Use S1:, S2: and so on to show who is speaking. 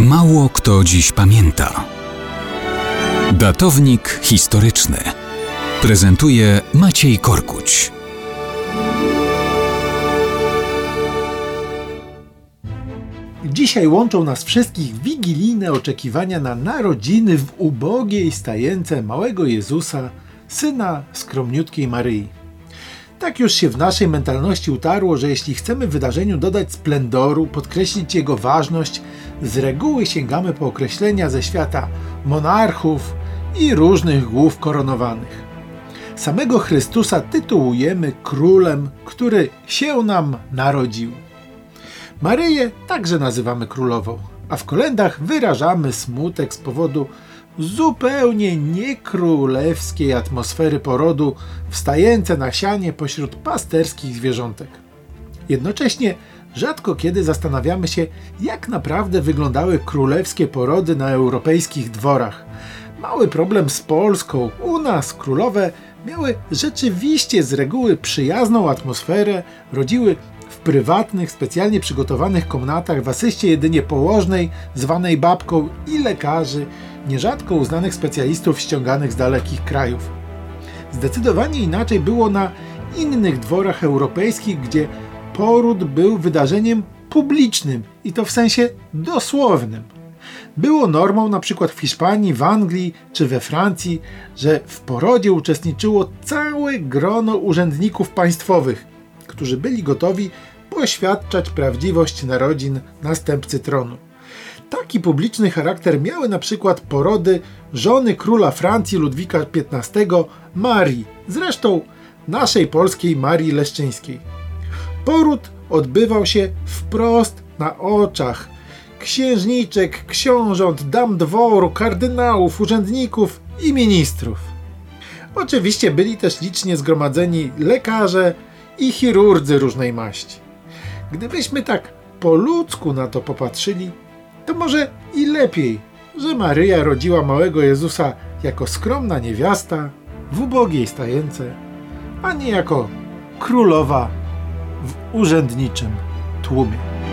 S1: Mało kto dziś pamięta. Datownik historyczny prezentuje Maciej Korkuć.
S2: Dzisiaj łączą nas wszystkich wigilijne oczekiwania na narodziny w ubogiej stajence małego Jezusa, syna skromniutkiej Maryi. Tak już się w naszej mentalności utarło, że jeśli chcemy wydarzeniu dodać splendoru, podkreślić jego ważność, z reguły sięgamy po określenia ze świata monarchów i różnych głów koronowanych. Samego Chrystusa tytułujemy królem, który się nam narodził. Maryję także nazywamy królową, a w kolendach wyrażamy smutek z powodu zupełnie niekrólewskiej atmosfery porodu wstające na sianie pośród pasterskich zwierzątek. Jednocześnie rzadko kiedy zastanawiamy się, jak naprawdę wyglądały królewskie porody na europejskich dworach. Mały problem z Polską. U nas królowe miały rzeczywiście z reguły przyjazną atmosferę, rodziły w prywatnych, specjalnie przygotowanych komnatach w asyście jedynie położnej, zwanej babką i lekarzy, nierzadko uznanych specjalistów ściąganych z dalekich krajów. Zdecydowanie inaczej było na innych dworach europejskich, gdzie poród był wydarzeniem publicznym i to w sensie dosłownym. Było normą na przykład w Hiszpanii, w Anglii czy we Francji, że w porodzie uczestniczyło całe grono urzędników państwowych, którzy byli gotowi poświadczać prawdziwość narodzin następcy tronu. Taki publiczny charakter miały na przykład porody żony króla Francji Ludwika XV Marii, zresztą naszej polskiej Marii Leszczyńskiej. Poród odbywał się wprost na oczach księżniczek, książąt, dam dworu, kardynałów, urzędników i ministrów. Oczywiście byli też licznie zgromadzeni lekarze i chirurdzy różnej maści. Gdybyśmy tak po ludzku na to popatrzyli, to może i lepiej, że Maryja rodziła małego Jezusa jako skromna niewiasta w ubogiej stajence, a nie jako królowa w urzędniczym tłumie.